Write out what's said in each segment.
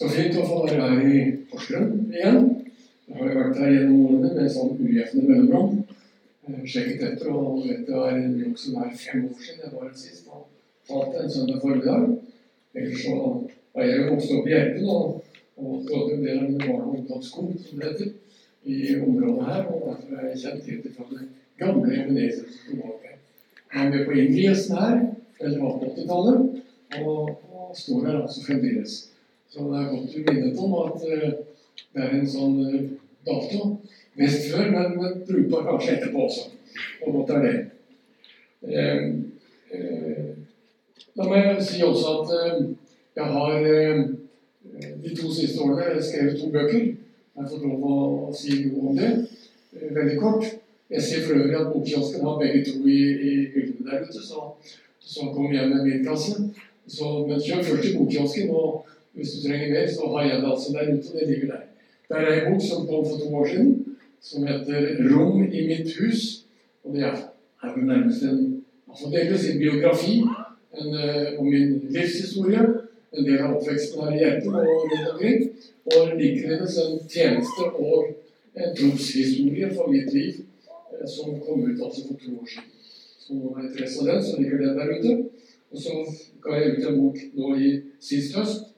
Så fint å få være her i Porsgrunn igjen. Jeg har vært her gjennom årene med sånn ujevne mellomrom. Eh, Sjekket etter og vet det er en jobb som er fem år siden jeg var sist og talte en søndag formiddag. Ellers så har jeg jo vokst opp i Gjerpen og, og trådte en del av mine barne- og ungdomsskole, som det heter, i området her. Og derfor er jeg kjent til det fra det gamle bak her. Jeg var med på innvielsen her, eller var på 80-tallet, og, og står her altså fremdeles. Så det er godt å minnet om at eh, det er en sånn eh, dato mest før, men, brukbar kanskje etterpå også. Og godt er det. Eh, eh, la meg si også at eh, jeg har eh, de to siste årene skrevet to bøker. Jeg fått lov å, å si noe om det. veldig kort. Jeg ser for øvrig at Bokkiosken har begge to i, i hyllene der ute, så, så kom hjem med min kasse. Så, men kjør først til Bokkiosken, og hvis du trenger mer, så har jeg det altså der ute. Det ligger der. Der er en bok som kom for to år siden, som heter 'Rom i mitt hus'. Og det er, er jo nærmest en altså delvis en biografi en, eh, om min livshistorie. En del av oppveksten her i Gjerpen og rundt omkring. Og likeledes en tjeneste og en troshistorie for mitt liv eh, som kom ut altså for to år siden. Så er jeg interesse av den, så ligger den der ute. Og så ga jeg ut en bok nå i sist høst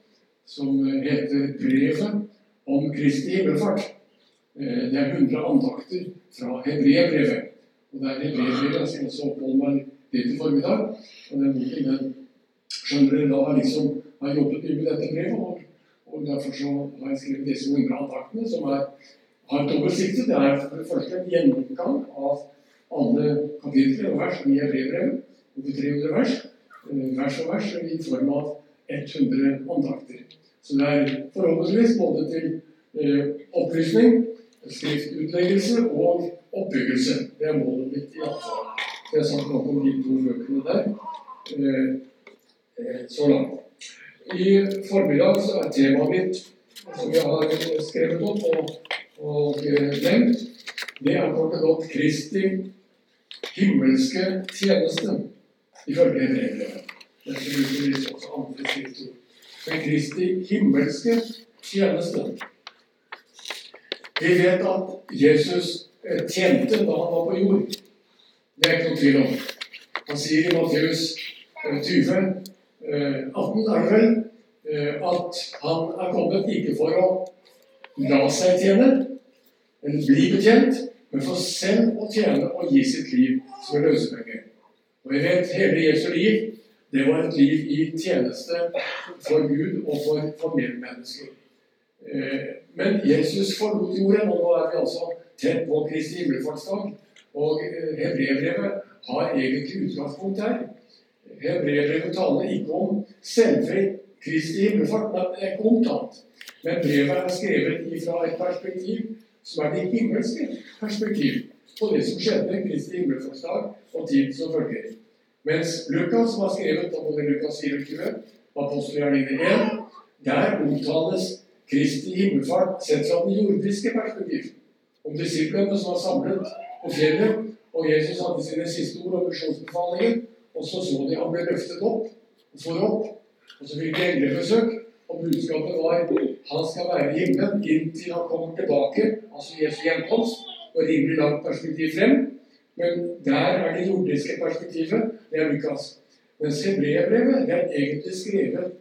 som eh, heter 'Brevet om Kristi himmelfart'. Eh, Det er 100 andakter fra Hebreerbrevet. Og det er Hebreerbrevet jeg skal også oppholde meg litt i formiddag. Og den boken den skjønner dere da liksom har jobbet mye med dette brevet. Og, og derfor så har jeg skrevet disse 100 andaktene, som er, har et dobbeltsikte. Det er for det første en gjennomgang av alle kapitler og vers i Hebreerbrevet. Over 300 vers. eh, Vers for vers i form av 100 andakter. Så det er forhåpentligvis både til eh, opplysning, skriftutleggelse og oppbyggelse. Det er målet mitt i avtalen. Så jeg har sagt noe om de to bøkene der eh, eh, så langt. I formiddag så er temaet mitt, som jeg har skrevet opp og, og eh, nevnt, det er kort og godt Kristi himmelske tjeneste, ifølge Skriftord. Men Kristi himmelske tjeneste. Vi vet at Jesus eh, tjente da han var på jord. Det er ikke noe tvil om. Han sier i Matteus eh, 20, eh, 18 er det vel, eh, at han er kommet ikke for å la seg tjene, men bli betjent, men for selv å tjene og gi sitt liv som en løsepenge. Og vi vet hele Jesu liv det var et liv i tjeneste for Gud og for, for medmennesker. Eh, Men Jesus forlot jorden, og nå er vi altså tett på Kristi himmelfartsdag. Og eh, Hebreerbrevet har egentlig utgangspunkt her. Hebreerbrevet taler ikke om selve Kristi himmelfart, men det er ikke. Men brevet er skrevet fra et perspektiv som er det himmelske perspektiv på det som skjedde Kristi himmelfartsdag og tiden som følger. Mens Lukas, som har skrevet om både Lukas 24 og apostelgjerningene 1, der omtales Kristi himmelfart sett fra den jordiske perspektiv. Om disiplene som var samlet på fjellet, og Jesus hadde sine siste ord om misjonsbefalinger, og så så de han ble løftet opp og for opp, og så fikk de englebesøk, og budskapet var han skal være i himmelen inntil han kommer tilbake, altså Jesu gjenkomst, og rimelig langt perspektiv frem. Men der er det jordiske perspektivet. Det er Lukas. Mens hebreerbrevet er egentlig skrevet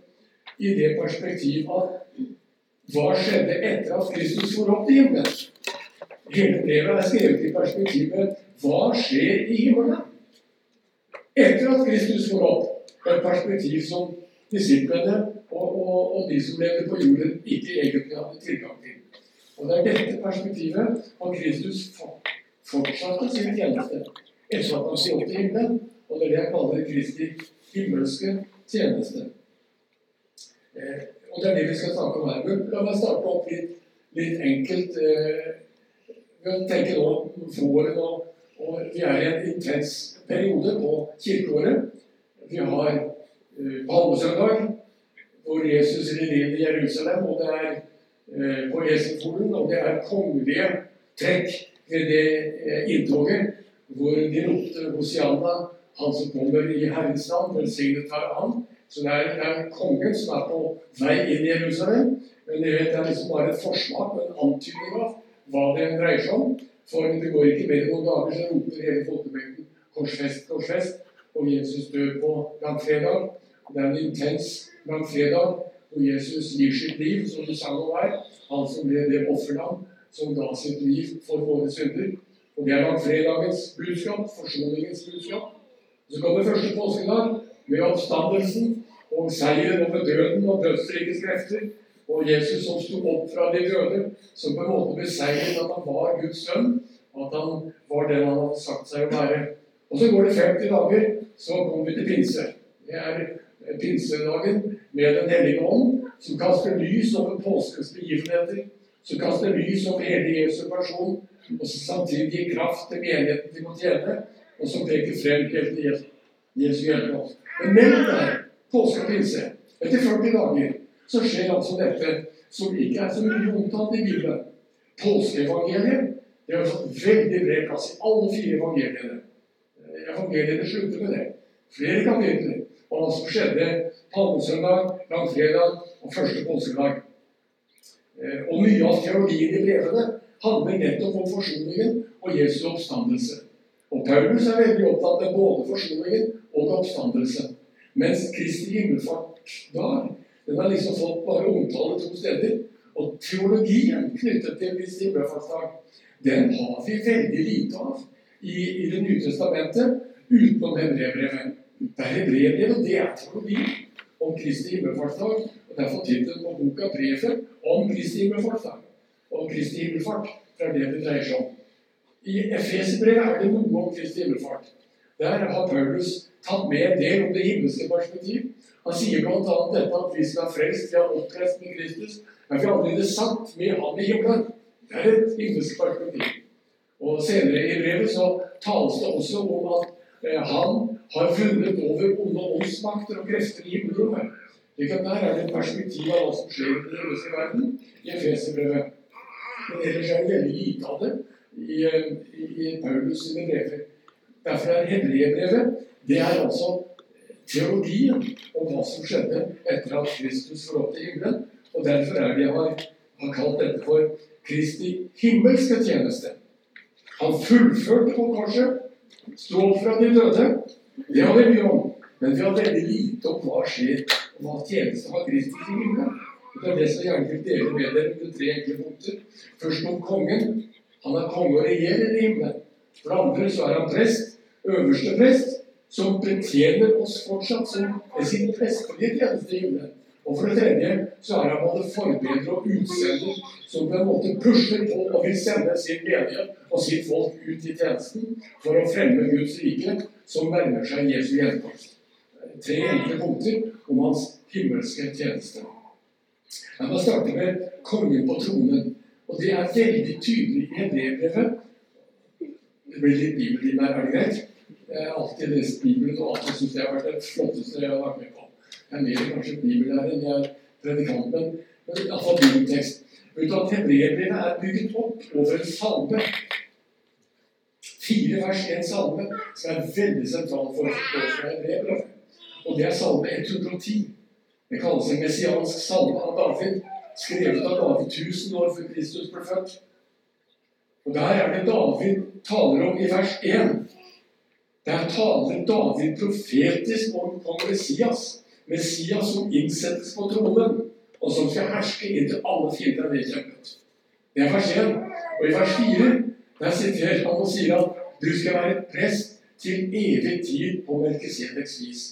i det perspektiv at hva skjedde etter at Kristus for opp til himmelen? Hele brevet er skrevet i perspektivet hva skjer i himmelen? Etter at Kristus for opp. Et perspektiv som disiplene og, og, og de som levde på jorden, ikke egentlig hadde tilgang til. Og det er dette perspektivet at Kristus fortsatte sin tjeneste etter at han sto opp til himmelen. Og det er det jeg kaller Kristi himmelske tjeneste. Eh, og det er det vi skal snakke om her. Men la meg starte opp litt, litt enkelt. Eh, ved tenker nå våren, og, og vi er i en intens periode på kirkeåret. Vi har eh, palmesøndag, hvor Jesus rir inn i Jerusalem, og det er eh, på Esenfolen, og det er kongelige trekk det eh, inntoget, hvor de ropte Hosianna, han som kommer i Herrens navn, velsignet være han, Så det er, det er kongen som er på vei inn i Jerusalem. Men det er liksom bare et forsmak en antydning av hva det dreier seg om. For det går ikke mer enn noen dager, så roper hele folkemengden 'korsfest, korsfest'. Og Jesus dør på langfredag. Det er en intens langfredag hvor Jesus gir sitt liv, som du sang om her. Han som ble det offerland som ga sitt liv for våre synder. Og det er langfredagens budskap, forsoningens budskap. Så kommer første påskedag med oppstandelsen og seieren over døden og dødsrikets krefter. Og Jesus som sto opp fra de døde, som på en måte beseiret at han var Guds sønn, at han var den han hadde sagt seg å være. Og så går det 50 dager, så kommer vi til pinse. Det er pinsedagen med Den hellige ånd, som kaster lys over påskens begivenheter, som kaster lys over hele Jesu person, og som samtidig gir kraft til menigheten til å tjene, og som peker frem helt til Jesu hjelp. Men mellom der, påske og pinse, etter 40 dager, så skjer altså dette som ikke er så mye omtalt i Bibelen. Påskeevangeliet det har fått veldig bred plass i alle fire evangeliene. Evangeliene slutter med det. Flere kapitler om hva som skjedde palmesøndag, langfredag og første påskedag. Eh, og mye av teologien i brevene handler nettopp om forsoningen og Jesu oppstandelse. Og Paulus er veldig opptatt av både forsoningen og oppstandelse. Mens Kristi himmelfartsdag den har liksom fått bare omtale to steder. Og teologien knyttet til Kristi himmelfartsdag, den har vi veldig lite av i, i Det nye testamentet utenom Hebrevbrevet. Det er Hebreerbrevet, det er teologi om Kristi himmelfartsdag. Og Derfor tittelen på boka 'Brevet om Kristi himmelfartsdag'. Om Kristi himmelfart. Det er det det dreier seg om. I Efeserbrevet er det noe om Kristi himmelfart. Der har Paulus tatt med en del om det himmelske perspektiv. Han sier bl.a. dette at vi skal være frelst, vi har oppreist med Kristus. Men vi har allerede satt med Han i himmelen. Det er et himmelsk perspektiv. Og senere i brevet så tales det også om at eh, han har vunnet over onde åndsmakter og krefter i himmelrommet. Slik at der er det et perspektiv av hva som skjer i den himmelske verden i Efeserbrevet. Men ellers er det veldig lite av det i, eh, i, i Paulus sine brever. Derfor er hebreerbrevet det er altså teologien om hva som skjedde etter at Kristus forlot himmelen. Og derfor er det jeg har, har kalt dette for Kristi himmelske tjeneste. Han fullførte på korset, opp fra de døde. Det har vi mye om. Men vi har veldig lite om hva skjer, og hva tjeneste har Kristus i himmelen. Det er det som gjerne vil dele med dere med tre enkle punkter. Først om kongen. Han er konge og regjerer i himmelen. For det andre så er han prest, øverste prest som betjener oss fortsatt som sin prestelige tjeneste i himmelen. Og for det tredje så er han både forbedrer og utsender som på en måte pusher på og vil sende sin menighet og sitt folk ut i tjenesten for å fremme Guds rike, som nærmer seg Jesu gjenkomst. Tre enkle punkter om hans himmelske tjeneste. La meg starte med kongen på tronen. Og det er veldig tydelig i Hebrevet. Det blir litt bibeltid der, er det greit? Jeg har alltid lest Bibelen og alltid syntes det har vært det flotteste jeg har vært med på. Jeg er mer kanskje bibellærer enn jeg er predikant, men, iallfall bibeltekst. Vet du at er bygget opp over en salme. Fire vers én salme som er veldig sentral for Hebreerbrevet. Og det er salme 110. Det kalles en messiansk salme av David, skrevet av David 1000 år før Kristus ble født. Og Der er det David taler om i vers 1. Der taler David profetisk om kong Messias. Messias som innsettes på tronen, og som skal herske inntil alle fiender er nedkjempet. Det er vers 1. Og i vers 4 der siterer han og sier at du skal være prest til evig tid på Melkisedeks vis.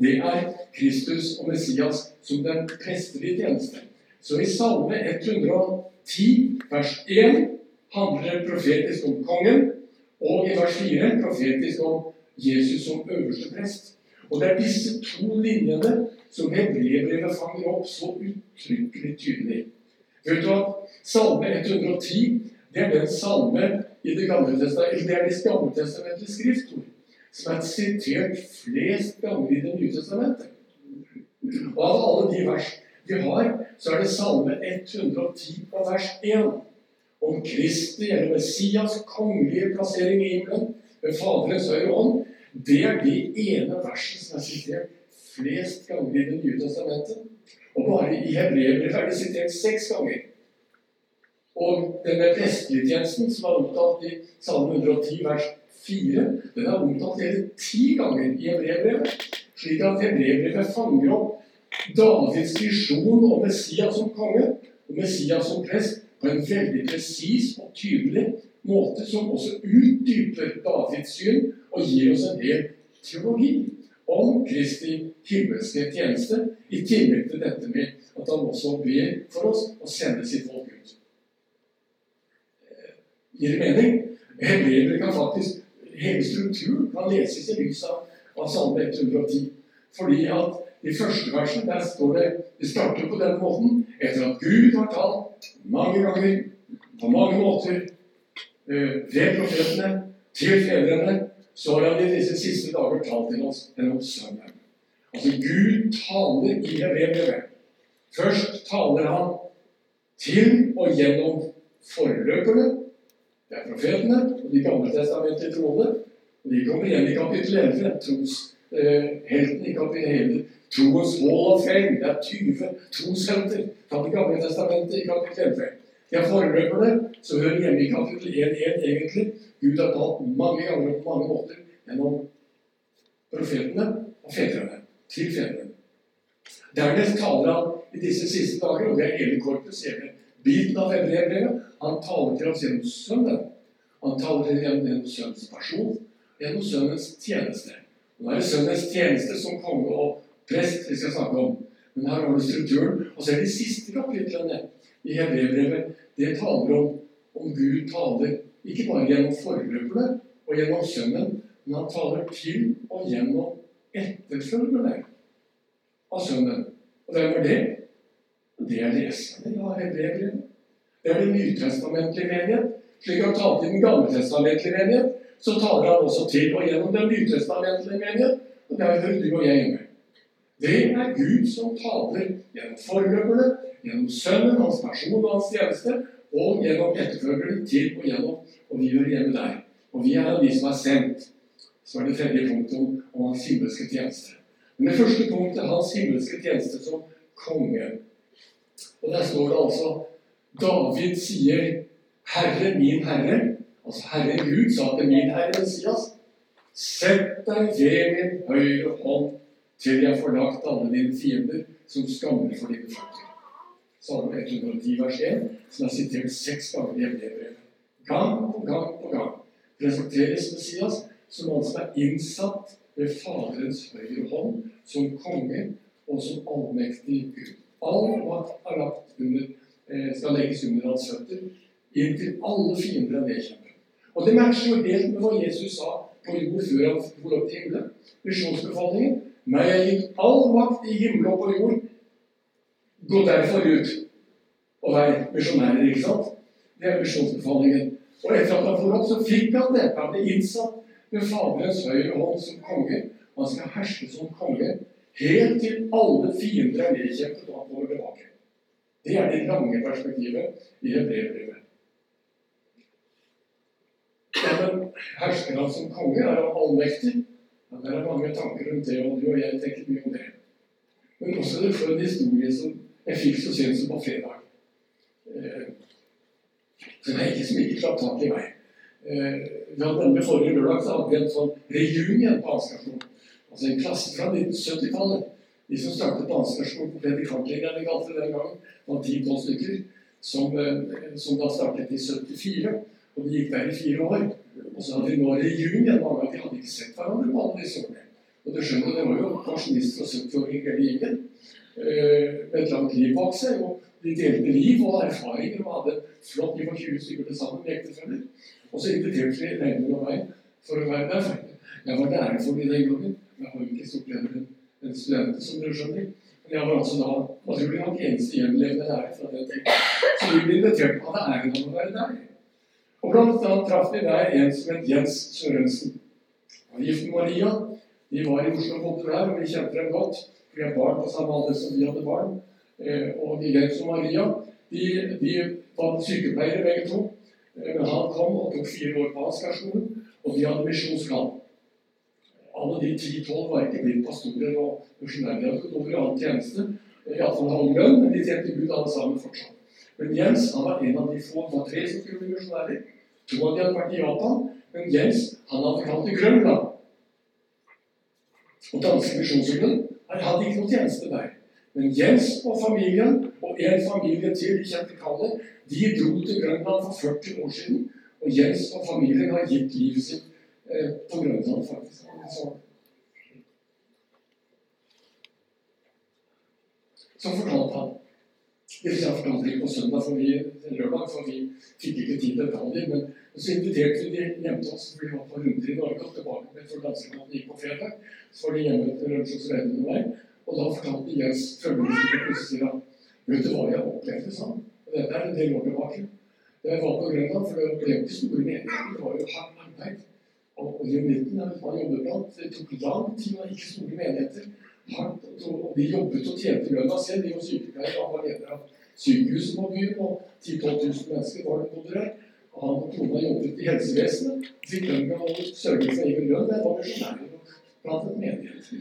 Det er Kristus og Messias som den prestelige tjeneste. Så i Salme 110, vers 1, handler det profetisk om kongen, og i vers 4 profetisk om Jesus som øverste prest. Og det er disse to linjene som hebreerbrevet fanger opp så uttrykkelig tydelig. Vet du at Salme 110 det er den salme i Det gamle testamentet, det er det gamle testamentets skriftord som er sitert flest ganger i Det nye testamentet. Og av alle de vers vi har, så er det Salme 110 på vers 1 om Kristi eller Messias kongelige plassering i himmelen ved Faderens høyre ånd, det er det ene verset som er sitert flest ganger i Det nye testamentet. Og bare i Hebreerbrevet er det sitert seks ganger. Og denne prestegudstjenesten, som er omtalt i Salme 110 vers 4, den er omtalt hele ti ganger i Hebreerbrevet. Slik at Hebreerbrevet fanger opp Davids visjon om Messias som konge og Messias som prest på en veldig presis og tydelig måte, som også utdyper Davids syn og gir oss en del teologi om Kristi himmelske tjeneste, i tillegg til dette med at han også ber for oss å sende sitt folk ut. Gir mening? Hebreere kan faktisk Hele strukturen kan leses i lys av, av Salme 110. Fordi at i første versen der står det Det starter på den måten etter at Gud har talt mange ganger, på mange måter, eh, ved profetene, til fedrene, så har han i disse siste dager talt til oss gjennom Sønnen. Altså Gud taler i Hebreerbrevet. Først taler han til og gjennom forløperne. Det er profetene og de gamle testamentlige troende. Og de kommer igjen i kapittel 11. Troshelten eh, i kapittel 11. Troens Hall of Fame. Det er 20 troshelter fra Det gamle testamentet i kapittel 11. De er forløperne som hører hjemme i kapittel 1.1 egentlig. Gud har talt mange ganger på mange måter gjennom profetene og fedrene. Til fedrene. Dernest taler han i disse siste dager, og det er hele korpus, hele biten av hebreerbrevet. Han taler til oss gjennom Sønnen. Han taler til oss gjennom Sønnens person, gjennom Sønnens tjeneste. Nå er det Sønnens tjeneste som konge og prest vi skal snakke om. Men her har du strukturen. Og så er de siste kapitlene i Hebreerbrevet det taler om om Gud taler ikke bare gjennom forløperne og gjennom Sønnen, men han taler til og gjennom etterfølgerne av Sønnen. Og hvem er det? Det er leserne av Hebreerbrevet. Det er den nytestamentlige menighet. Slik han talte i den gammeltestamentlige menighet, så taler han også til og gjennom den nytestamentlige menighet. Og der hører du og jeg hjemme. Det er Gud som taler gjennom forløperne, gjennom Sønnen, hans person og hans tjeneste, og gjennom etterfølgerne til og gjennom. Og vi hører hjemme der. Og vi er de som er sendt. Så er det tredje punktet om hans himmelske tjeneste. Men det første punktet er hans himmelske tjeneste som konge. Og der står det altså David sier 'Herre, min Herre'. Altså Herre Gud sa til min Herre Messias 'Sett deg ved min høyre hånd' til jeg får lagt alle dine fiender som skammer for dine føtter. Salme 110 vers 1, som er sitert seks ganger i Hebrevet. Gang på gang på gang presenteres Messias som han som er innsatt ved Faderens høyre hånd, som konge og som allmektig Gud. All makt har lagt under, eh, skal legges under hans føtter, inntil alle fiender er nedkjempet. Og det matcher jo helt med hva Jesus sa på jord før han for opp til himmelen. Misjonsbefalingen meg er gitt all makt i himmel og på jord. Gå derfor ut og vær misjonærer, ikke sant? Det er misjonsbefalingen. Og etter at han for opp, så fikk han det. Han ble innsatt med Faderens høyre hånd som konge. Han skal herske som konge helt til alle fiender er nedkjempet og han kommer tilbake. Det er det lange perspektivet i hebreerbrevet. Men hersker han som konge, er han allmektig. Men det er mange tanker rundt det, og jeg tenker mye om det. Men også det for en historie som jeg fikk så sent som på fredag. Så som jeg ikke, som ikke slapp tak i meg. Eh, vi hadde nemlig Forrige lørdag så hadde vi en sånn reunion på Ansgarskolen. Altså en klasse fra 1970-tallet. De som startet på Ansgarskolen vi kalte det den gangen, var ti-tolv stykker. Som, eh, som, da startet i 74. Og de gikk der i fire år. Og så hadde de nå reunion. Mange av de hadde ikke sett hverandre på alle disse årene. Og du skjønner, det var jo pensjonister og 70-åringer hele gjengen eh, med et langt liv bak seg. Og de delte liv og erfaringer og hadde flott liv av 20 stykker til sammen ektefeller. Og så inviterte de Reine og meg for å være der. Jeg var lærer for dem den gangen. Jeg har jo ikke stort leder enn studenter, som du skjønner. Men jeg var altså da naturlig nok eneste gjenlevende lærer fra den tiden. Så vi ble invitert på er æren av å være der. Og blant annet traff vi der en som het Jens Sørensen. Han gift med Maria. De var i Oslo og der, og vi kjente dem godt. Vi har barn på samme alder som de hadde barn. Eh, og Jens og Maria de, de var sykepleiere begge to. Eh, men han kom og tok fire år på Ansgarskolen, og de hadde misjonskall. Alle de ti-tolv var ikke blitt pastorer og over i annen tjeneste. Iallfall halv lønn, men de tjente Gud alle sammen fortsatt. Men Jens han var en av de få. Det var tre som skulle bli misjonærer. To av de hadde vært i Japan. Men Jens han hadde kalt til Grønland. Og danske misjonsjobben han hadde ikke noe tjeneste der. Men Jens og familien, og en familie til, de kjente kallet, de dro til Grønland for 40 år siden. Og Jens og familien har gitt livet sitt eh, på Grønland, faktisk. Så fortalte han si, han fortalte ikke på søndag, for vi, lørdag, for vi fikk ikke tid til detaljer. Men så inviterte vi de hjemme til oss, for vi var på runder i Norge og tilbake med for danskemannen gikk på fredag. Så var de hjemme til lunsj og meg, og da fortalte Jens følgende plutselig han Vet du hva jeg opplevde, sa han. Og dette er en del år tilbake. Da jeg var på Grønland, for det ble jo ikke store menigheter, det var jo hardt arbeid. Og i er man jobber blant. Det tok lang tid, og ikke store menigheter og de jobbet og tjente lønna selv. De var sykepleiere og var leder av sykehuset på byen, og 10 000-12 000 mennesker var det bodde der. Og han og kona jobbet i helsevesenet, fikk lønn og å sørge for egen lønn. Det var misjonærer blant en menighet.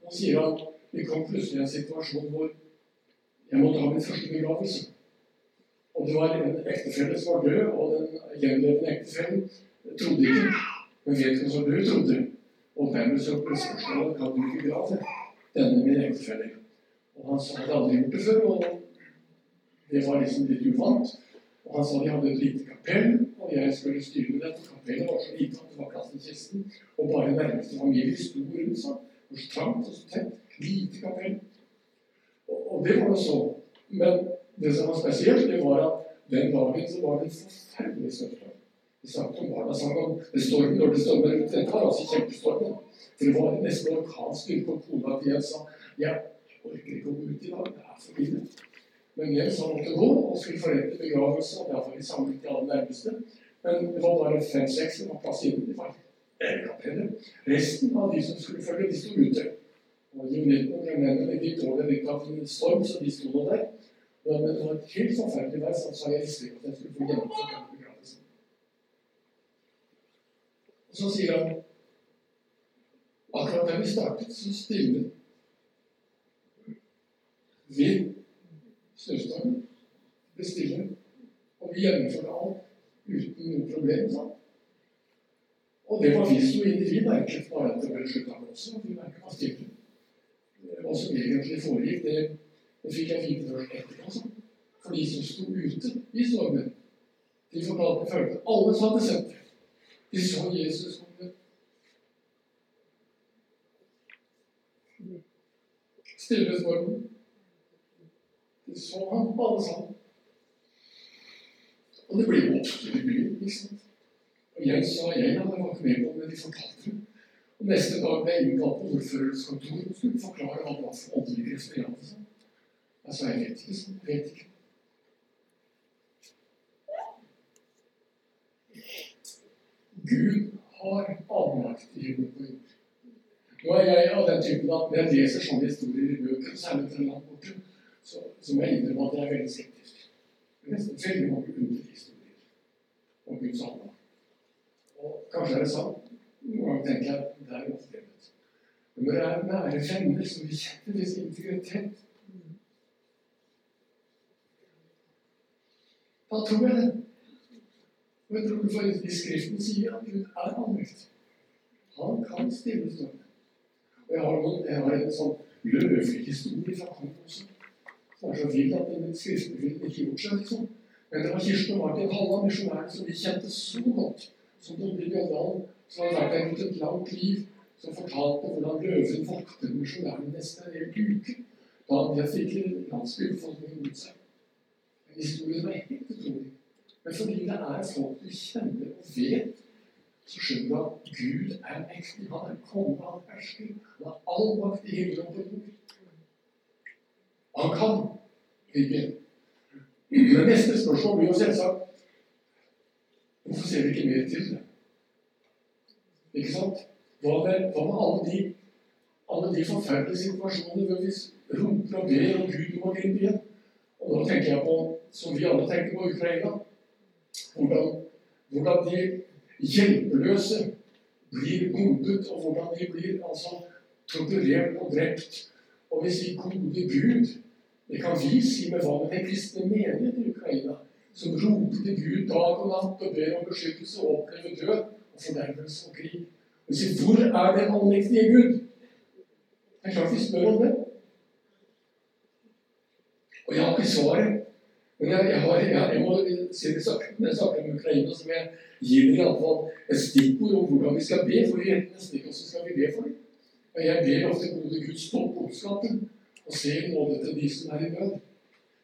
Nå sier han vi kom plutselig i en situasjon hvor jeg måtte ha min første begravelse. Og det var en ektefelle som var død, og den gjenlevende ektefellen trodde ikke. Men hva som du trodde. Og dermed så ble spørsmålet kan du ikke grave denne min ektefelle. Og han hadde aldri gjort det før, og det var liksom litt uvant. Og han sa de hadde et lite kapell, og jeg skulle styre dette. Kapellet var så lite at det var plass til kisten, og bare nærmeste familie sto rundt seg. hvor så trangt og så tett. Lite kapell. Og, og det var det så. Men det som var spesielt, det var at den dagen så var det en forferdelig snøstorm. Vi snakket om barna sang om det stormen når det stormer. Dette var altså kjempestormen. Det var nesten orkansk ute og kona til Jens sa jeg orker ikke å gå ut i dag, det er for ille. Men Jens han måtte gå og skulle forrette begravelse, og derfor vi samlet de aller nærmeste. Men det var bare fem-seks som var plass inne. Det var kapellet. Resten av de som skulle følge, de sto ute. Og grenene de tålte litt av en storm, så de sto nå der. Men det var et helt forferdelig vær, så jeg visste ikke at jeg skulle få gjennomført den Og så sier han Akkurat da vi startet, så stivnet vi snøstormen. Det stille. Og vi gjennomførte alt uten noe problem. Sant? Og det var vi som individ merket bare at det ble slutta med oss. Vi merket var stille. Hva som egentlig foregikk, det, det fikk jeg vite først etterpå. Altså. For de som sto ute i stormen, de fortalte følte alle hadde sett det. De så Jesus komme stille stormen. De så ham alle sammen. Og det blir jo i byen. ikke sant? Og jeg sa jeg hadde vært med på men de fortalte det. Og neste dag ble jeg innkalt på ordførerens kontor og skulle forklare hva det var for åndelige krefter jeg hadde. Jeg sa jeg vet ikke. Jeg vet ikke. Gud har allmaktigheter. Nå er jeg av den typen at når jeg leser sånne historier i bøker, særlig fra langt borte, så, så må jeg innrømme at jeg er veldig skeptisk. Det er nesten veldig mange underhistorier om Guds allmakt. Og kanskje er det sant. Noen ganger tenker jeg at det er overdrevet. Men når det er nære venner som vi kjenner deres integritet, da tror jeg det. Og jeg tror for i Skriften sier at Gud er allmektig. Han kan stille stormen. Og jeg har, en sånn løvehistorie fra Kongo også. Som er så fint at den skriften ville ikke gjort seg, liksom. Men det var Kirsten og Martin Halla, misjonæren som vi kjente så godt, som i Bjørndalen, som hadde vært der rundt et langt liv, som fortalte hvordan løven vokter misjonæren nesten en hel uke. Da han fikk landsbybefolkningen mot seg. En historie som er helt utrolig. Men fordi det er folk du kjenner og vet så skjønner du at Gud er mektig. Han er konge, han hersker. Han har all makt i himmelen og på jord. Han kan ikke. Men neste spørsmål blir jo selvsagt Hvorfor ser vi ikke mer til det? Ikke sant? Hva med, hva med alle, de, alle de forferdelige situasjonene hvor vi roper og ber om Gud må gripe igjen. Og da tenker jeg på, som vi alle tenker på, Ukraina. Hvordan, hvordan de hjelpeløse blir bombet, og hvordan de blir altså torturert og drept. Og vi sier 'gode Gud'. Det kan vi si med hva med den kristne menighet i Ukraina, som roper til Gud dag og natt og ber om beskyttelse og opplever død og fordervelse og krig. Og vi sier 'Hvor er den allmektige Gud?' Det er klart vi spør om det. Og jeg har ikke svaret. Men jeg, jeg, har, jeg, jeg må når jeg snakker om Ukraina, så må jeg gi dere iallfall et stikkord om hvordan vi skal be. For jentene. ikke hvordan skal vi be for dem. Og jeg ber ofte gode Gud stopp ondskapen og se nåde til de som er i nød.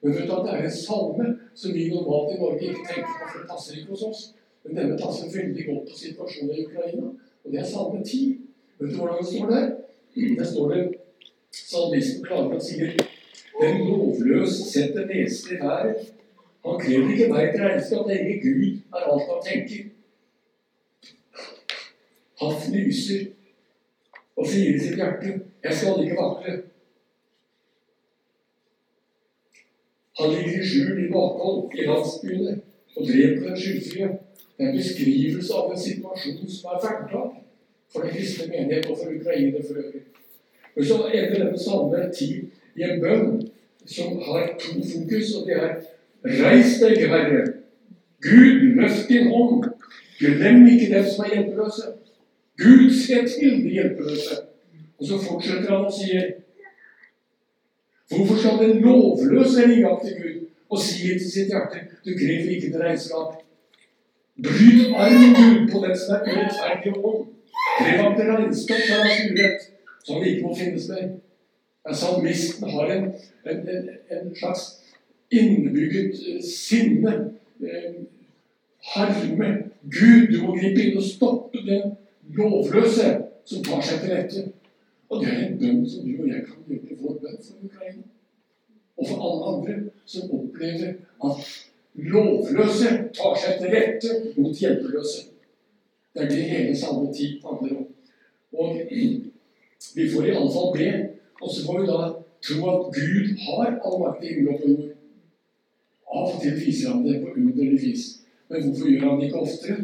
Men vet du at det er en salme som vi normalt i Norge ikke tenker på, for det passer ikke hos oss. Men denne passer veldig godt på situasjonen i Ukraina. Og det er salme 10. Vet du hvordan det står der? Der står det Salmisten klarer å si den lovløse setter nesen i været. Han krever ikke meg til regnskap. Ikke Gud er alt han tenker. Han fnyser og sier i sitt hjerte 'Jeg skal ikke vakle'. Han ligger i skjul i bakhold i landsbyene og dreper den skyldfrie. Det er en beskrivelse av en situasjon som er hverdag for den kristne menighet og for Ukraina for øvrig. Og så ender denne samme tid i en bønn som har to fokus, og det er Reis deg, Herre. Gud, løft din hånd. Glem ikke dem som er hjelpeløse. Gud, se til de hjelpeløse. Og så fortsetter han og sier Hvorfor skal den lovløse ringe opp til Gud og si til sitt hjerte Du krever ikke til regnskap. Bryt armen, Gud, på den som er urettferdig ond. Krev ham til regnskap for hans urett, som ikke må finnes mer. Salmisten har en, en, en, en slags innebygget eh, sinne. Eh, harme. Gud, du må gripe inn og stoppe den lovløse som tar seg til rette. Og det er en bønn som du og jeg kan gjøre vår bønn for Ukraina. Og for alle andre som opplever at lovløse tar seg til rette mot hjelpeløse. Det er det hele Salme 10 handler om. Og vi får i alle fall be og så får vi da tro at Gud har all makt i himmel og på jord. Av og til viser han det på underlig vis. Men hvorfor gjør han det ikke oftere?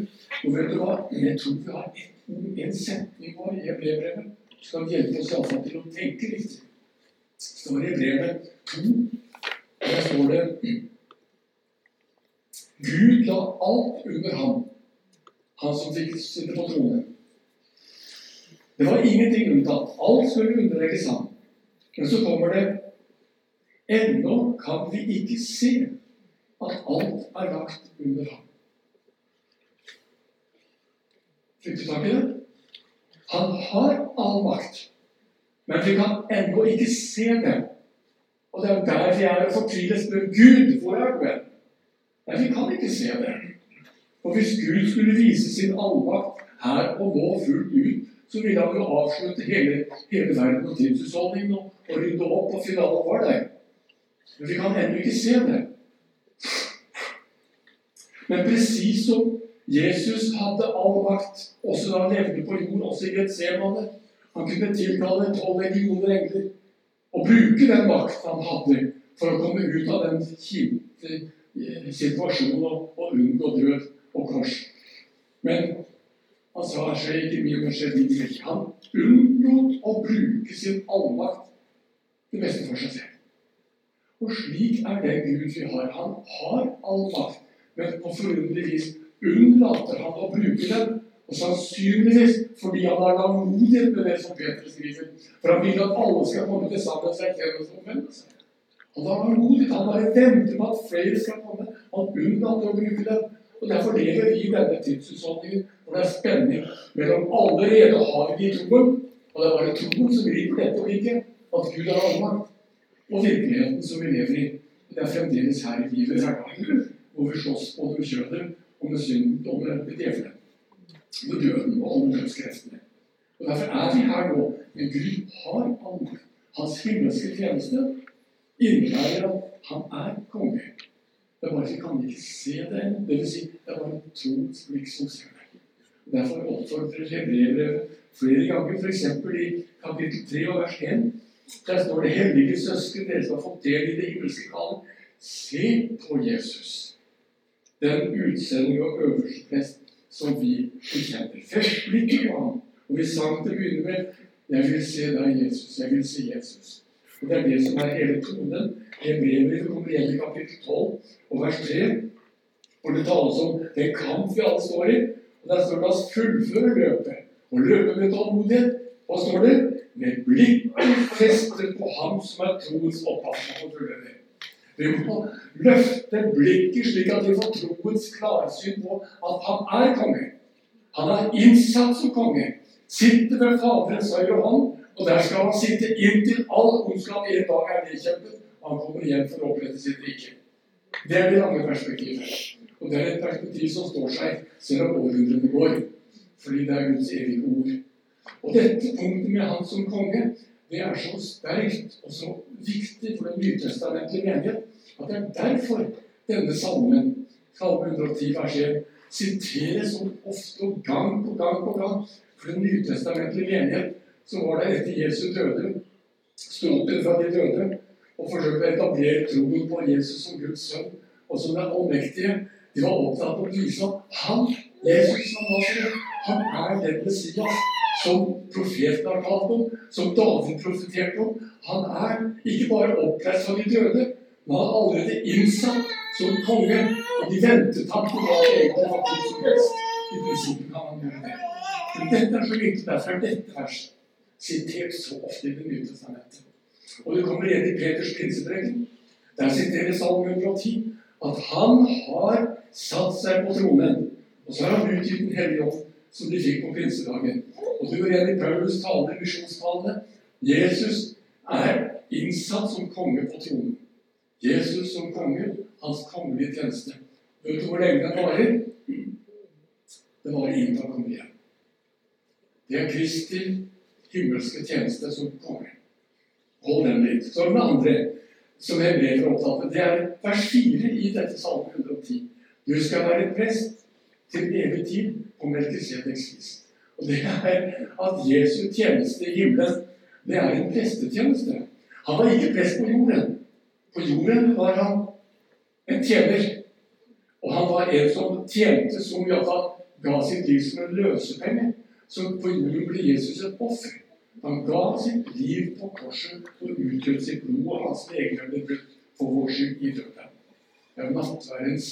Og vet du hva? Jeg tror vi har en, en setning vår i brevbrevet som hjelpe oss iallfall til å tenke litt. Det står i brevet 2, og der står det Gud la alt under ham, han som fikk sitte på tronen. Det var ingenting unntatt. Alt skulle underlegges ham. Men så kommer det Ennå kan vi ikke se at alt er lagt under ham. Fikk du tak i det? Han har all makt, men vi kan ennå ikke se det. Og det er der vi er fortvilet spør Gud, hvor er du? Nei, vi kan ikke se det. Og hvis Gud skulle vise sin allmakt her og nå fullt ut, så ville han jo avslutte hele, hele verden og tidshusholdningen og, og rydde opp, og finalen for deg. Men vi kan ennå ikke se det. Men presis som Jesus hadde all makt, også da han levde på jord, også i Getsemane Han kunne tilkalle tolv legioner engler og bruke den makt han hadde, for å komme ut av den kjipe situasjonen og, og unngå død og kors. Men han sa skje ikke mye, men skje din vilje. Han unnlot å bruke sin allmakt til beste for seg selv. Og slik er det Gud vi har. Han har all makt, men på forunderlig unnlater han å bruke den. Og sannsynligvis fordi han har langmodighet med det som Peter skriver. For han vil at alle skal komme til sammen seg erkjennelse og omvendelse. Han har langmodighet. Han bare venter på at flere skal komme. Han unnlater å bruke den. Og Derfor lever vi i denne tidsutholdningen hvor det er spenning mellom allerede har vi troen, og det er bare troen som griper dette blikket, at Gud har allmakt, og virkeligheten som vi lever i. Det er fremdeles her i livet hverdagen hvor vi slåss både med kjødet og med synden og med djevelen. Med døden og alle dødskreftene. Og Derfor er vi her nå. Men Gud har allmakt. Hans himmelske tjeneste innebærer at han er konge. Det er bare vi kan ikke se det ennå. Det vil si, det er bare troens blikk som ser det. Derfor oppfordrer Hebreerbrevet flere ganger, f.eks. i kapittel 3 og vers 1. Der står det 'Hellige søsken, dere som har fått del i det himmelske kallet'. Se på Jesus, den utsending og øverste prest, som vi bekjenner. Fest blikket på ham. Og vi sang til å begynne med 'Jeg vil se deg, Jesus'. Jeg vil se Jesus. Og Det er det som er hele tonen. Det kommer igjen i kapittel 12 og vers 3. Hvor det tales om den kamp vi alle står i. Og Der står det 'la oss fullføre løpet'. Og løpe med tålmodighet. Hva står det? Med blikket festet på ham som er troens opphavsmann. Vi må løfte blikket slik at vi får troens klarsyn på at han er konge. Han er innsatt som konge. Sitter ved Faderens høyre hånd, og der skal han sitte inntil all ondskap en dag er nedkjempet, og han kommer igjen for å opprette sitt rike. Det er det lange perspektivet. Og det er et perspektiv som står seg selv om århundrene går. Fordi det er Guds evige ord. Og dette punktet med han som konge, det er så sterkt og så viktig for den nytestamentlige menighet at det er derfor denne salmen, salme 110 vers 1, siteres så ofte og gang på gang på gang. For den nytestamentlige menighet så var det etter Jesu døde, sto fra de døde og forsøkte å etablere troen på Jesus som Guds sønn og som den allmektige. De var opptatt av å vise at han, Jesus Nazaret, han er den Messias som profeten har kalt om, som David profeterte om. Han er ikke bare oppreist fra de døde, men han er allerede innsatt som konge. Og de ventet ham tilbake egentlig hva tid som helst. I prinsippet kan han gjøre det. Men dette er så viktig. Derfor er dette verset sitert så ofte i Det nye testamentet. Og det kommer igjen i Peters pinsepreken. Der siteres Salme 110 at han har satt seg på tronen. Og så har han utgitt Den hellige ånd, som de fikk på pinsedagen. Går igjen i Paulus taler, misjonstalene. Jesus er innsatt som konge på tronen. Jesus som konge, hans kongelige tjeneste. Vet du hvor lenge den varer? Det varer inntil han kommer igjen. Det er Kristi himmelske tjeneste som konge. Hold den litt. Så den andre som opptatt av, det er vers 4 i dette salme 110. Du skal være prest til evig tid på Melkisedeks vis. Og det er at Jesu tjeneste i himmelen, det er en prestetjeneste. Han var ikke prest på jorden. På jorden var han en tjener. Og han var en som tjente som iallfall ga sitt liv som en løsepenge. Så på jorden ble Jesus et offer. Han ga sitt liv på korset og utgjorde sitt blod, og hans leger ble for vår skyld i døden. Det er nattverdens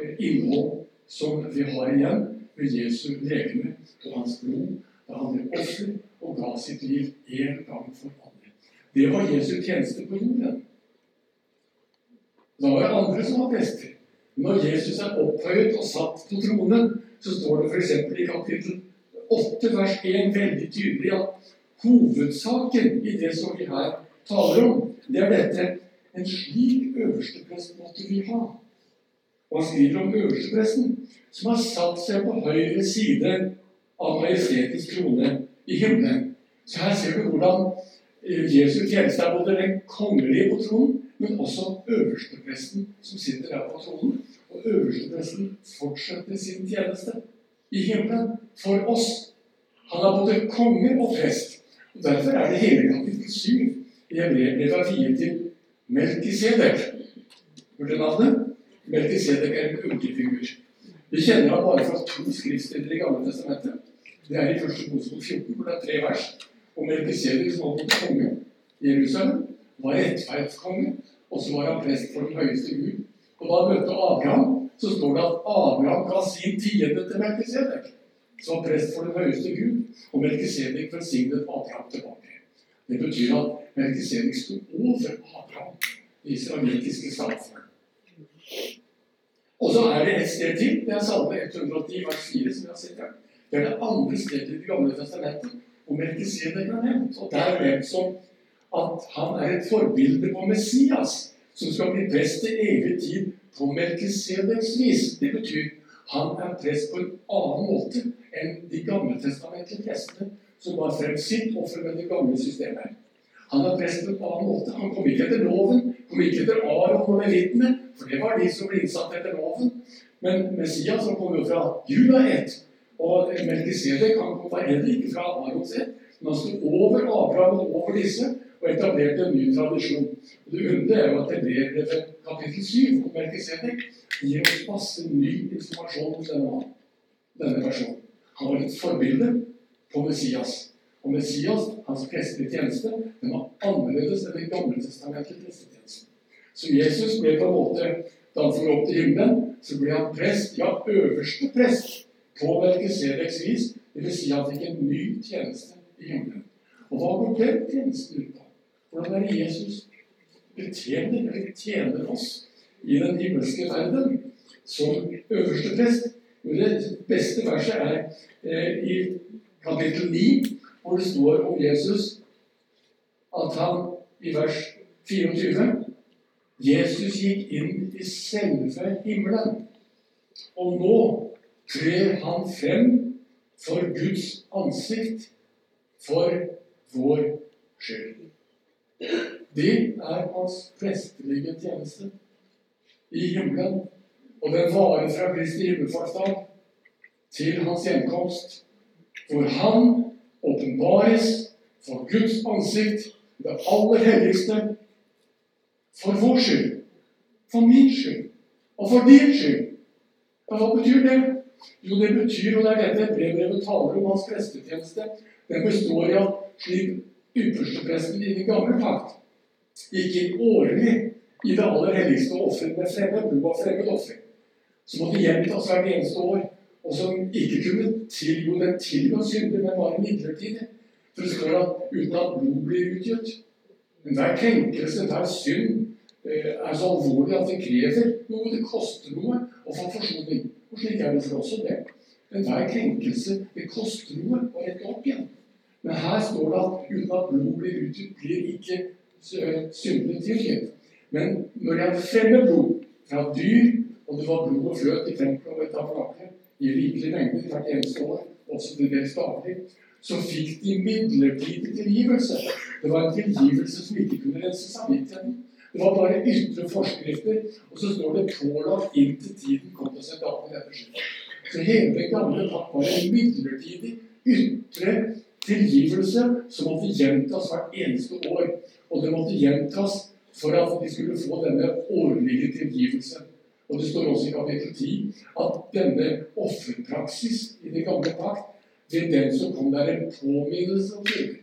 eh, innhold som vi har igjen med Jesu legeme og hans blod, da han ble offer og ga sitt liv en gang for alle. Det var Jesu tjeneste på jorden. Da var det andre som var prester. Når Jesus er opphøyet og satt på tronen, så står det f.eks. i kapittel 8 vers 1 veldig tydelig at Hovedsaken i det som vi her taler om, det er dette En slik øversteprest måtte vi ha. Og han skriver om øverstepresten, som har satt seg på høyre side av majestetisk krone i himmelen. Så her ser du hvordan eh, Jesu tjeneste er både den kongelige på tronen, men også øverstepresten som sitter der på tronen. Og øverstepresten fortsetter sin tjeneste i himmelen for oss. Han er både konge og prest. Og Derfor er det hele kapittel 7 i Hebreerbrevet viet til Melkisedek. Hørte navnet? Melkisedek er en ulkefigur. Vi kjenner ham bare fra to skriftsteder i Gamle testamentet. Det er i første Mosebok 14, hvor det er tre vers. Og Melkisedek, som var konge Jerusalem, var rettferdskonge, og så var han prest for den høyeste Gud. Og da han møtte Abraham, så står det at Abraham ga sin tiende til Melkisedek som prest for den høyeste Gud, og Melkisedek velsignet Abraham tilbake. Det betyr at Melkisedek sto over Abraham, i israelske samfunnet. Og så er det et sted til. Det er Salme 110, vers 4, som vi har sett her. Det er det andre stedet i Det gamle testamentet hvor Melkisedek er nevnt. Og der er nevnt som at han er et forbilde på Messias, som skal bli prest til evig tid på Melkisedeks vis. Det betyr han er prest på en annen måte enn de gammeltestamentlige prestene som var frem sitt offer med det gamle systemet. Han er prest på en annen måte. Han kom ikke etter loven, kom ikke etter Aron og levittene, for det var de som ble innsatt etter loven. Men Messias som kom jo fra Juda ett, og Melkisedek han kom heller ikke fra Arons ett, men han sto over Abraham og over disse og etablerte en ny tradisjon. Og Det underlige er jo at det ble kapittel 7 om Melkisedek gir oss masse ny informasjon om denne denne personen. Han var et forbilde på Messias. Og Messias, hans prestelige tjeneste, den var annerledes enn den gamle testamentlige prestetjenesten. Så Jesus ble på en måte Da han for opp til himmelen, så ble han prest, ja, øverste prest, på Melkisedeks vis. Dvs. Si han fikk en ny tjeneste i himmelen. Og hva går den tjenesten ut på? Hvordan er det Jesus betjener, eller tjener oss i den himmelske verden som øverste prest? Det beste verset er eh, i kapittel 9, hvor det står om Jesus at han i vers 24 Jesus gikk inn i selve himmelen, og nå trer han frem for Guds ansikt for vår skyld. Det er hans prestelige tjeneste i himmelen. Og den varer fra Kristi himmelfartsdag til hans gjenkomst, hvor han åpenbares for Guds ansikt, det aller helligste, for vår skyld, for min skyld og for din skyld. Hva betyr det? Jo, det betyr, og det er dette brevbrevet taler om hans prestetjeneste, den består at slik ypperstepresten i den gamle pakt gikk inn årlig i det aller helligste og ofret med fremmed blod var fremmed offer, som måtte gjentas hvert eneste år, og som ikke kunne tilgå den tilga synder, men bare midlertidig. For det står at uten at blod blir utgitt. Enhver krenkelse, enhver synd, er så alvorlig at det krever noe. Det koster noe å få forsoning. Og slik er det for oss det. Enhver krenkelse det koster noe å rette opp igjen. Men her står det at uten at blod blir utgitt, blir ikke syndene tilgitt. Men når jeg fremmer blod fra dyr, og det var blod og fløt i tempelet og i tabernakelet i rikelig mengde hvert eneste år, også til dels daglig, så fikk de midlertidig tilgivelse. Det var en tilgivelse som ikke kunne rense samvittigheten. Det var bare ytre forskrifter, og så står det 'pålagt inntil tiden kom til seg dagen etter'. Så hele den gamle pakt var en midlertidig ytre tilgivelse som måtte gjentas hvert eneste år. Og det måtte gjentas for at de skulle få denne årlige tilgivelse. Og det står også i kapittel 10 at denne offerpraksis i den gamle pakt er den som kom der en påminnelse om det.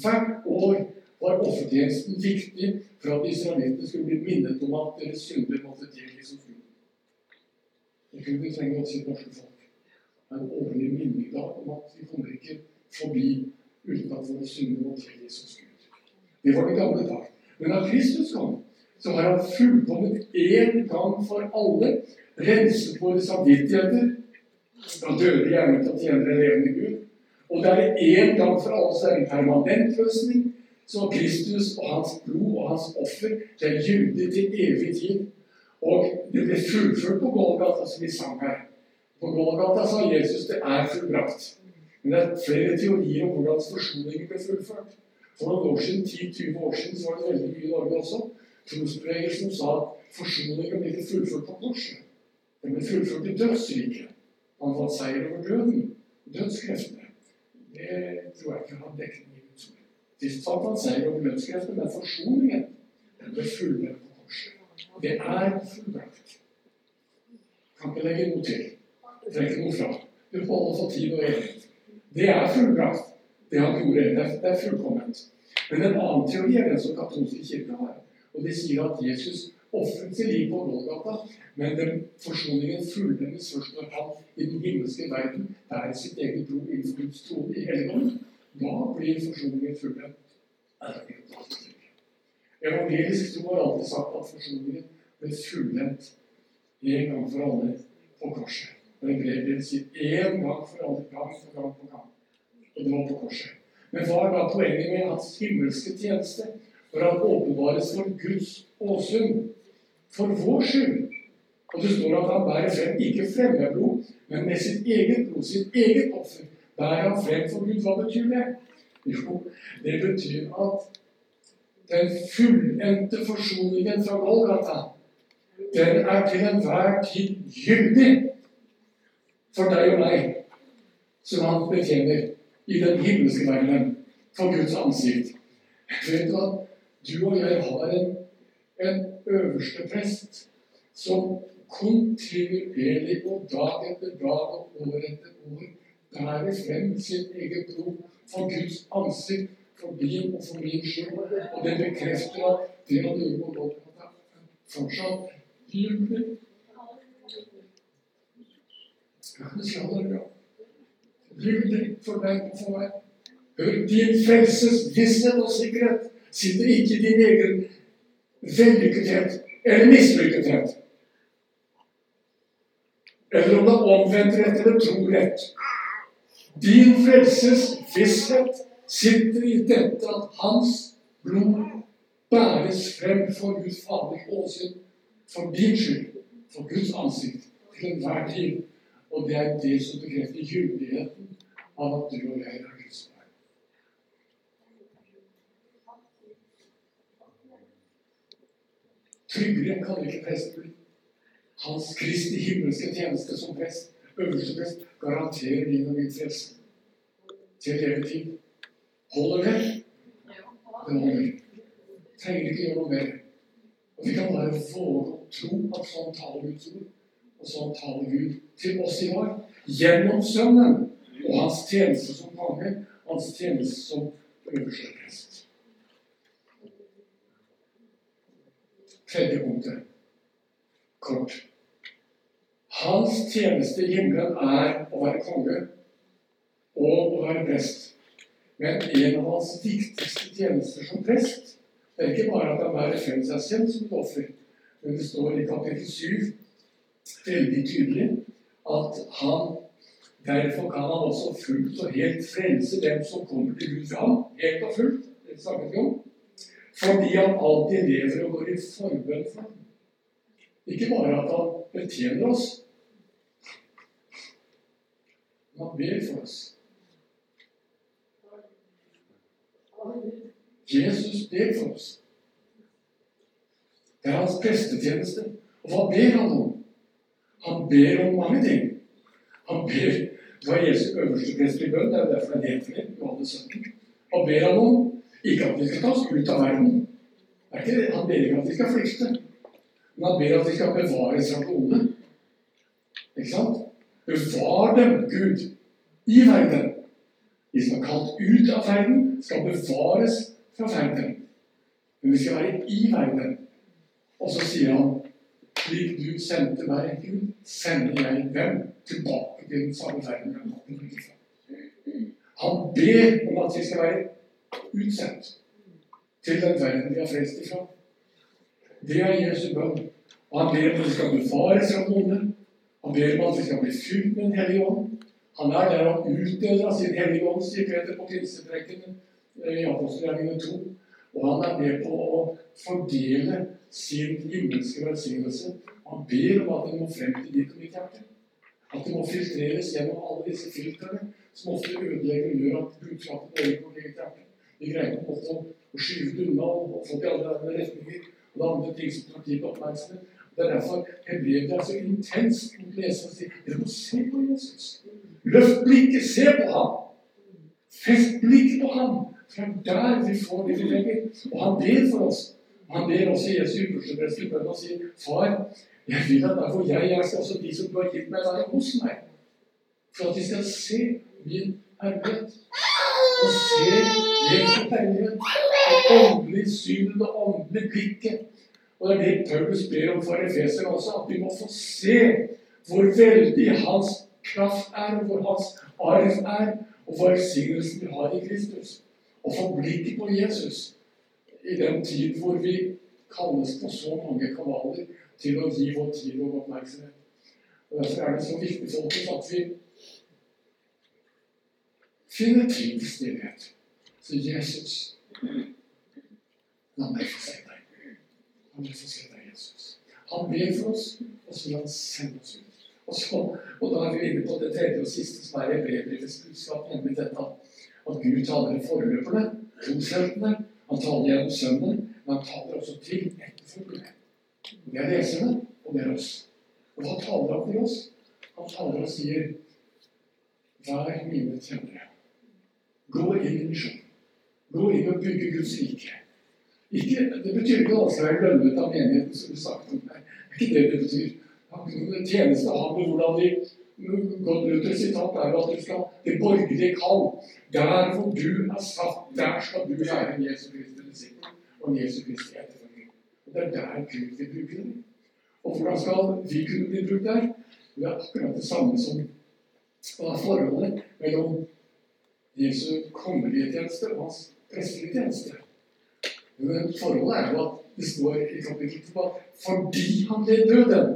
Hvert år var offertjenesten viktig for at israelittene skulle bli minnet om at deres synder måtte tilgis og Gud. Det kunne vi trenge også i det norske folk. En årlig minning om at vi kommer ikke forbi uten at våre synder må tilgis hos Gud. Det var det gamle dag. Men da Kristus kom, så har han fullkomment én gang for alle renset våre samvittigheter fra døde hjerner til å tjene den levende Gud. Og det er én gang for alle så er det en permanent løsning så Kristus og hans blod og hans offer det er gyldig til evig tid. Og det ble fullført på Golgata, som vi sang her. På Golgata sa Jesus det er fullbrakt. Men det er flere teorier om hvordan forsoningen ble fullført. For noen år siden, 10-20 år siden så var det veldig mye i Norge også trosbevegelsen sa at forsoningen ble fullført på korset. Den ble fullført i dødsriket. Han fant seier over døden. Dødskreftene. Det tror jeg ikke han dekning Han seier over menneskeheten, men forsoningen den ble fullendt på korset. Det er fullbrakt. Kan ikke legge noe til. Trekke noe fra. Du holder for tid og evighet. Det er fullbrakt, det han gjorde. Det er fullkomment. Men en annen teori er den som katolske kirke har. Og de sier at Jesus ofret sitt liv på Golgata, men den forsoningen fullendes først når han i den himmelske verden bærer sitt eget blod innenfor Guds trone i helligdommen. Da blir forsoningen fullendt. Evangelisk tro har alltid sagt at forsoningen ble fullendt en gang for alle på korset. Og Hebreerbrevet sier én gang for alle, gang for gang på gang. Og det var på korset. Men hva er da poenget med hans himmelske tjeneste? For han åpenbares for Guds åsyn. For vår skyld. Og det står at han bærer frem ikke fremmedblod, men med sitt eget blod, sitt eget offer, bærer han frem for Gud. Hva betyr det? Jo, det betyr at den fullendte forsoningen fra Golgata, den er til enhver tid gyldig for deg og meg, som han betjener i den himmelske verden for Guds ansikt. Vet du at du og jeg har en, en øverste prest som kontinuerlig og dag etter dag og år etter år bærer frem sitt eget blod for Guds ansikt, for din og for min skyld. Og det bekrefter at det han gjorde på Golgata, fortsatt gyldig. Det skal for deg og for meg. Hør, din frelses visshet og sikkerhet sitter ikke i din egen vellykkethet eller mislykkethet. Eller om det omvendt rett eller tro rett. Din frelses visshet sitter i dette at hans blod bæres frem for Guds Faders åsyn for din skyld, for Guds ansikt, til enhver tid. Og det er det som bekrefter gyldigheten av at du og jeg er Guds barn. Tryggere kan ikke presten bli. Hans Kristi himmelske tjeneste som prest, øverste prest, garanterer din og min frelse til evig tid. Holder det? Det holder. Trenger ikke gjøre noe mer. Og vi kan bare våge å tro at sånn taler Guds ord, og sånn taler Gud til oss i dag. Gjennom Sønnen og hans tjeneste som konge, hans tjeneste som øverste prest. Tredje punktet. Kort. Hans tjeneste i himmelen er å være konge og å være prest. Men en av hans viktigste tjenester som prest det er ikke bare at han bærer frem seg selv som et offer, men det står i kapittel 7 veldig tydelig at han derfor kan han også fullt og helt frelse dem som kommer til Gud fra ham. Helt og fullt. Det snakket vi om. Fordi han alltid lever og går i forbønn for ham. Ikke bare at han betjener oss, han ber for oss. Jesus ber for oss. Det er hans prestetjeneste. Og hva ber han om? Han ber om mange ting. Han ber Det var Jesu øverste prestlige bønn. Det er derfor han heter det. Johannes 17. Hva ber han om? Ikke at vi skal ta oss ut av verden. Er. Han ber ikke at vi skal flykte. Men han ber at vi skal bevares fra det onde. Ikke sant? Bevar dem, Gud, i verden. De som er kalt ut av verden, skal bevares fra verden. Men vi skal være i verden. Og så sier han slik du sendte meg, Gud, sender jeg dem tilbake til den samme verden. Han ber om at vi skal være utsendt til den verden vi har frelst ifra. Det er Jesu bønn. Og han ber om at vi skal bevares fra onde. Han ber om at vi skal bli fylt med Den hellige ånd. Han er der han utdeler av sin hellige ånd, sier Peter på pinseprekken i apostelgjerningene 2. Og han er med på å fordele sin himmelske velsignelse. Han ber om at den må frem til ditt og mitt hjerte. At det må filtreres gjennom alle disse filtrene som ofte ødelegger og gjør at budskapet går inn på eget hjerte. Vi greier på en måte å skyve det unna og få til alle retninger. Og det er andre ting som tar tid og oppmerksomhet. Det er derfor hebrevet er så intenst å lese og si dere må se på Jesus. Løft blikket, se på ham. Fest blikket på ham. For det er der vi får det vi trenger. Og han ber for oss. Han ber også Jesu ypperste prest i bønn og sier, Far, jeg vil at derfor jeg er, skal også de som du har gitt meg, være hos meg. For at de skal se min herlighet. Og se Jesu herlighet. Det åndelige synet, det åndelige blikket. Og det er det Paulus ber om for Efeser også, at vi må få se hvor veldig hans kraft er, hvor hans arv er, og hvor velsignelsen vi har i Kristus. Og få blikket på Jesus i den tid hvor vi kalles på så mange kanaler til å gi vår tid og oppmerksomhet. Og Derfor er det så viktig oss at vi finner tid til stillhet. Så Jesus, la meg få se La meg få Jesus. Han ber for oss, og så vil han sende oss ut. Og, så, og da er vi inne på det tredje og siste som er i brevbrevets budskap, nemlig dette at Gud taler forløperne, trosheltene, han taler gjennom Sønnen, men han taler også til etterfølgerne. Det er leserne, og det er oss. Og hva taler han til oss? Han taler og sier Vær mine tjenere. Gå inn i misjon. Gå inn og bygge Guds rike. Ikke, det betyr ikke at skal være lønnet av menigheten, som du sagt om. Det er ikke det det betyr. Tjeneste har med hvordan de Godt Luthers sitat er at du skal det borgerlige kall. Der hvor du er satt, der skal du være en Jesu Kristi disippel og en Jesu Kristi etterfølger. Det er der Gud vil bruke deg. Og hvordan skal vi kunne bli brukt der? Det er akkurat det samme som hva er forholdet mellom Jesu kongelige tjeneste og hans prestelige tjeneste. Men forholdet er jo at det står i kapittel 2 at fordi han ble døden,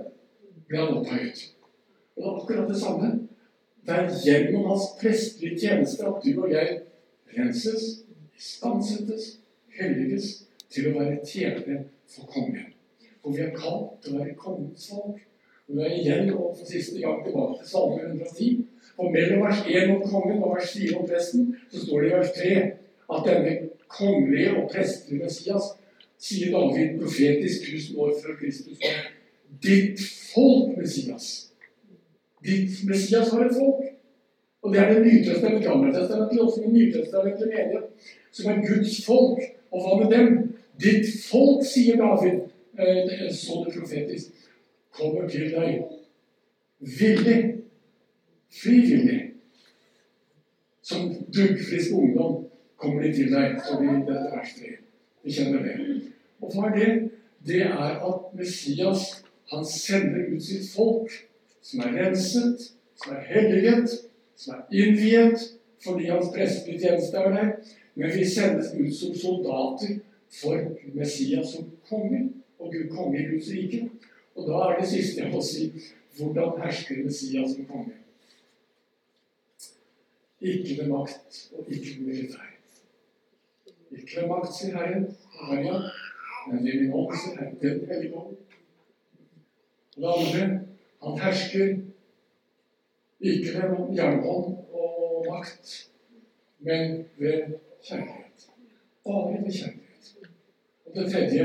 ble han opphøyet. Og det er akkurat det samme. Det er gjennom hans prestelige tjeneste at du og jeg renses, stansettes, helliges til å være tjenere for kongen. For vi er kalt til å være kongens folk. Og vi er igjen og for siste gang tilbake til Salme 110. Og mellom vers 1 om kongen og vers 4 om presten, så står det i vers 3 at denne kongelige og prestelige Messias, sier David profetisk tusen år før Kristus ditt folk, Messias. Ditt Messias var et folk. Og det er det Nytestamentet, Gammeltestamentet, også det Nytestamentet menighet, som er Guds folk. Og hva med dem? Ditt folk, sier David, eh, så det profetisk, kommer til deg villig, frivillig. Som duggfrisk ungdom kommer de til deg, står det er verste. vers 3. Vi kjenner det. Og hva er det? Det er at Messias han sender ut sitt folk, som er renset, som er helliget, som er innviet fordi hans prestelige tjeneste er der. Men vi sendes ut som soldater for Messias som konge, og Gud konge i Guds rike. Og da er det siste jeg må si hvordan hersker Messias som konge? Ikke med makt og ikke med militær. Ikke med makt, sier Herren, Maria, men ved min ånd, sier Herren, den hellige ånd. Og det andre, han hersker ikke ved jernhånd og makt, men ved kjærlighet. Bare ved kjærlighet. Og det tredje,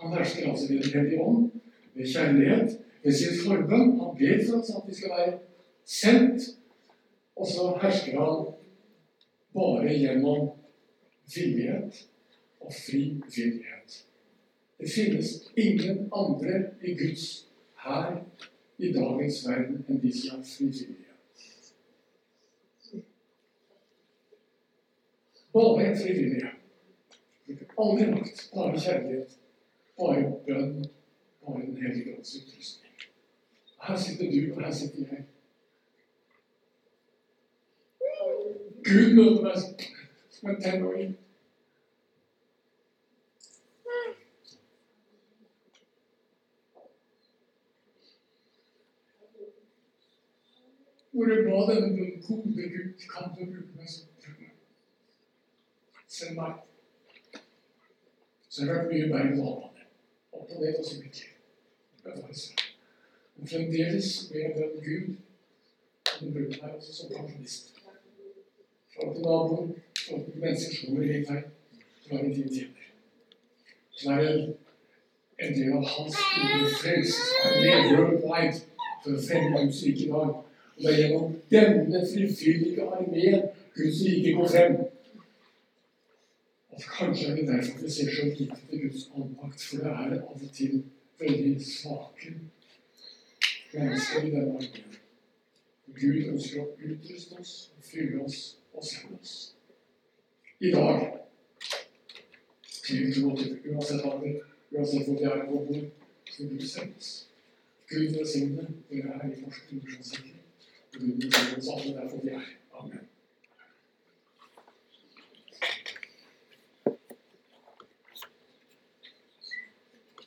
han hersker altså ved Den hellige ånd, ved kjærlighet, ved sin forbønn. Han ber for oss at vi skal være sendt og så hersker han bare gjennom villighet og fri villighet. Det finnes ingen andre i Guds her i dagens verden enn de som har fri villighet. Bare frivillige. Aldri makt, bare kjærlighet, bare bønn, bare Den hellige ånds utrustning. Her sitter du, og her sitter som en tenåring. Hvor jeg ba denne gode Gud, kan du bruke meg som trønder? Send meg. Så har det vært mye. Opp og ned og så mye til. Men fremdeles ber jeg den Gud, som bruker meg også som pensjonist Fra til naboen, til mennesker kommer rundt her, som er en din tjener. Som er det en del av hans store frelsesarmé worldwide for å fremme Guds rike i dag. Og det er gjennom denne frivillige armeen Guds rike går frem. At kanskje er det derfor vi ser så lite til Guds allmakt, for det er av og til veldig svake mennesker i denne armeen. Gud ønsker å utruste oss fylle oss og sende oss. I dag til 22, uansett alder, uansett hvor vi er på bord, vil du sendes. Gud velsigne dere her i Forskning Misjonssenteret. Gud velsigne oss alle der hvor vi er. Amen.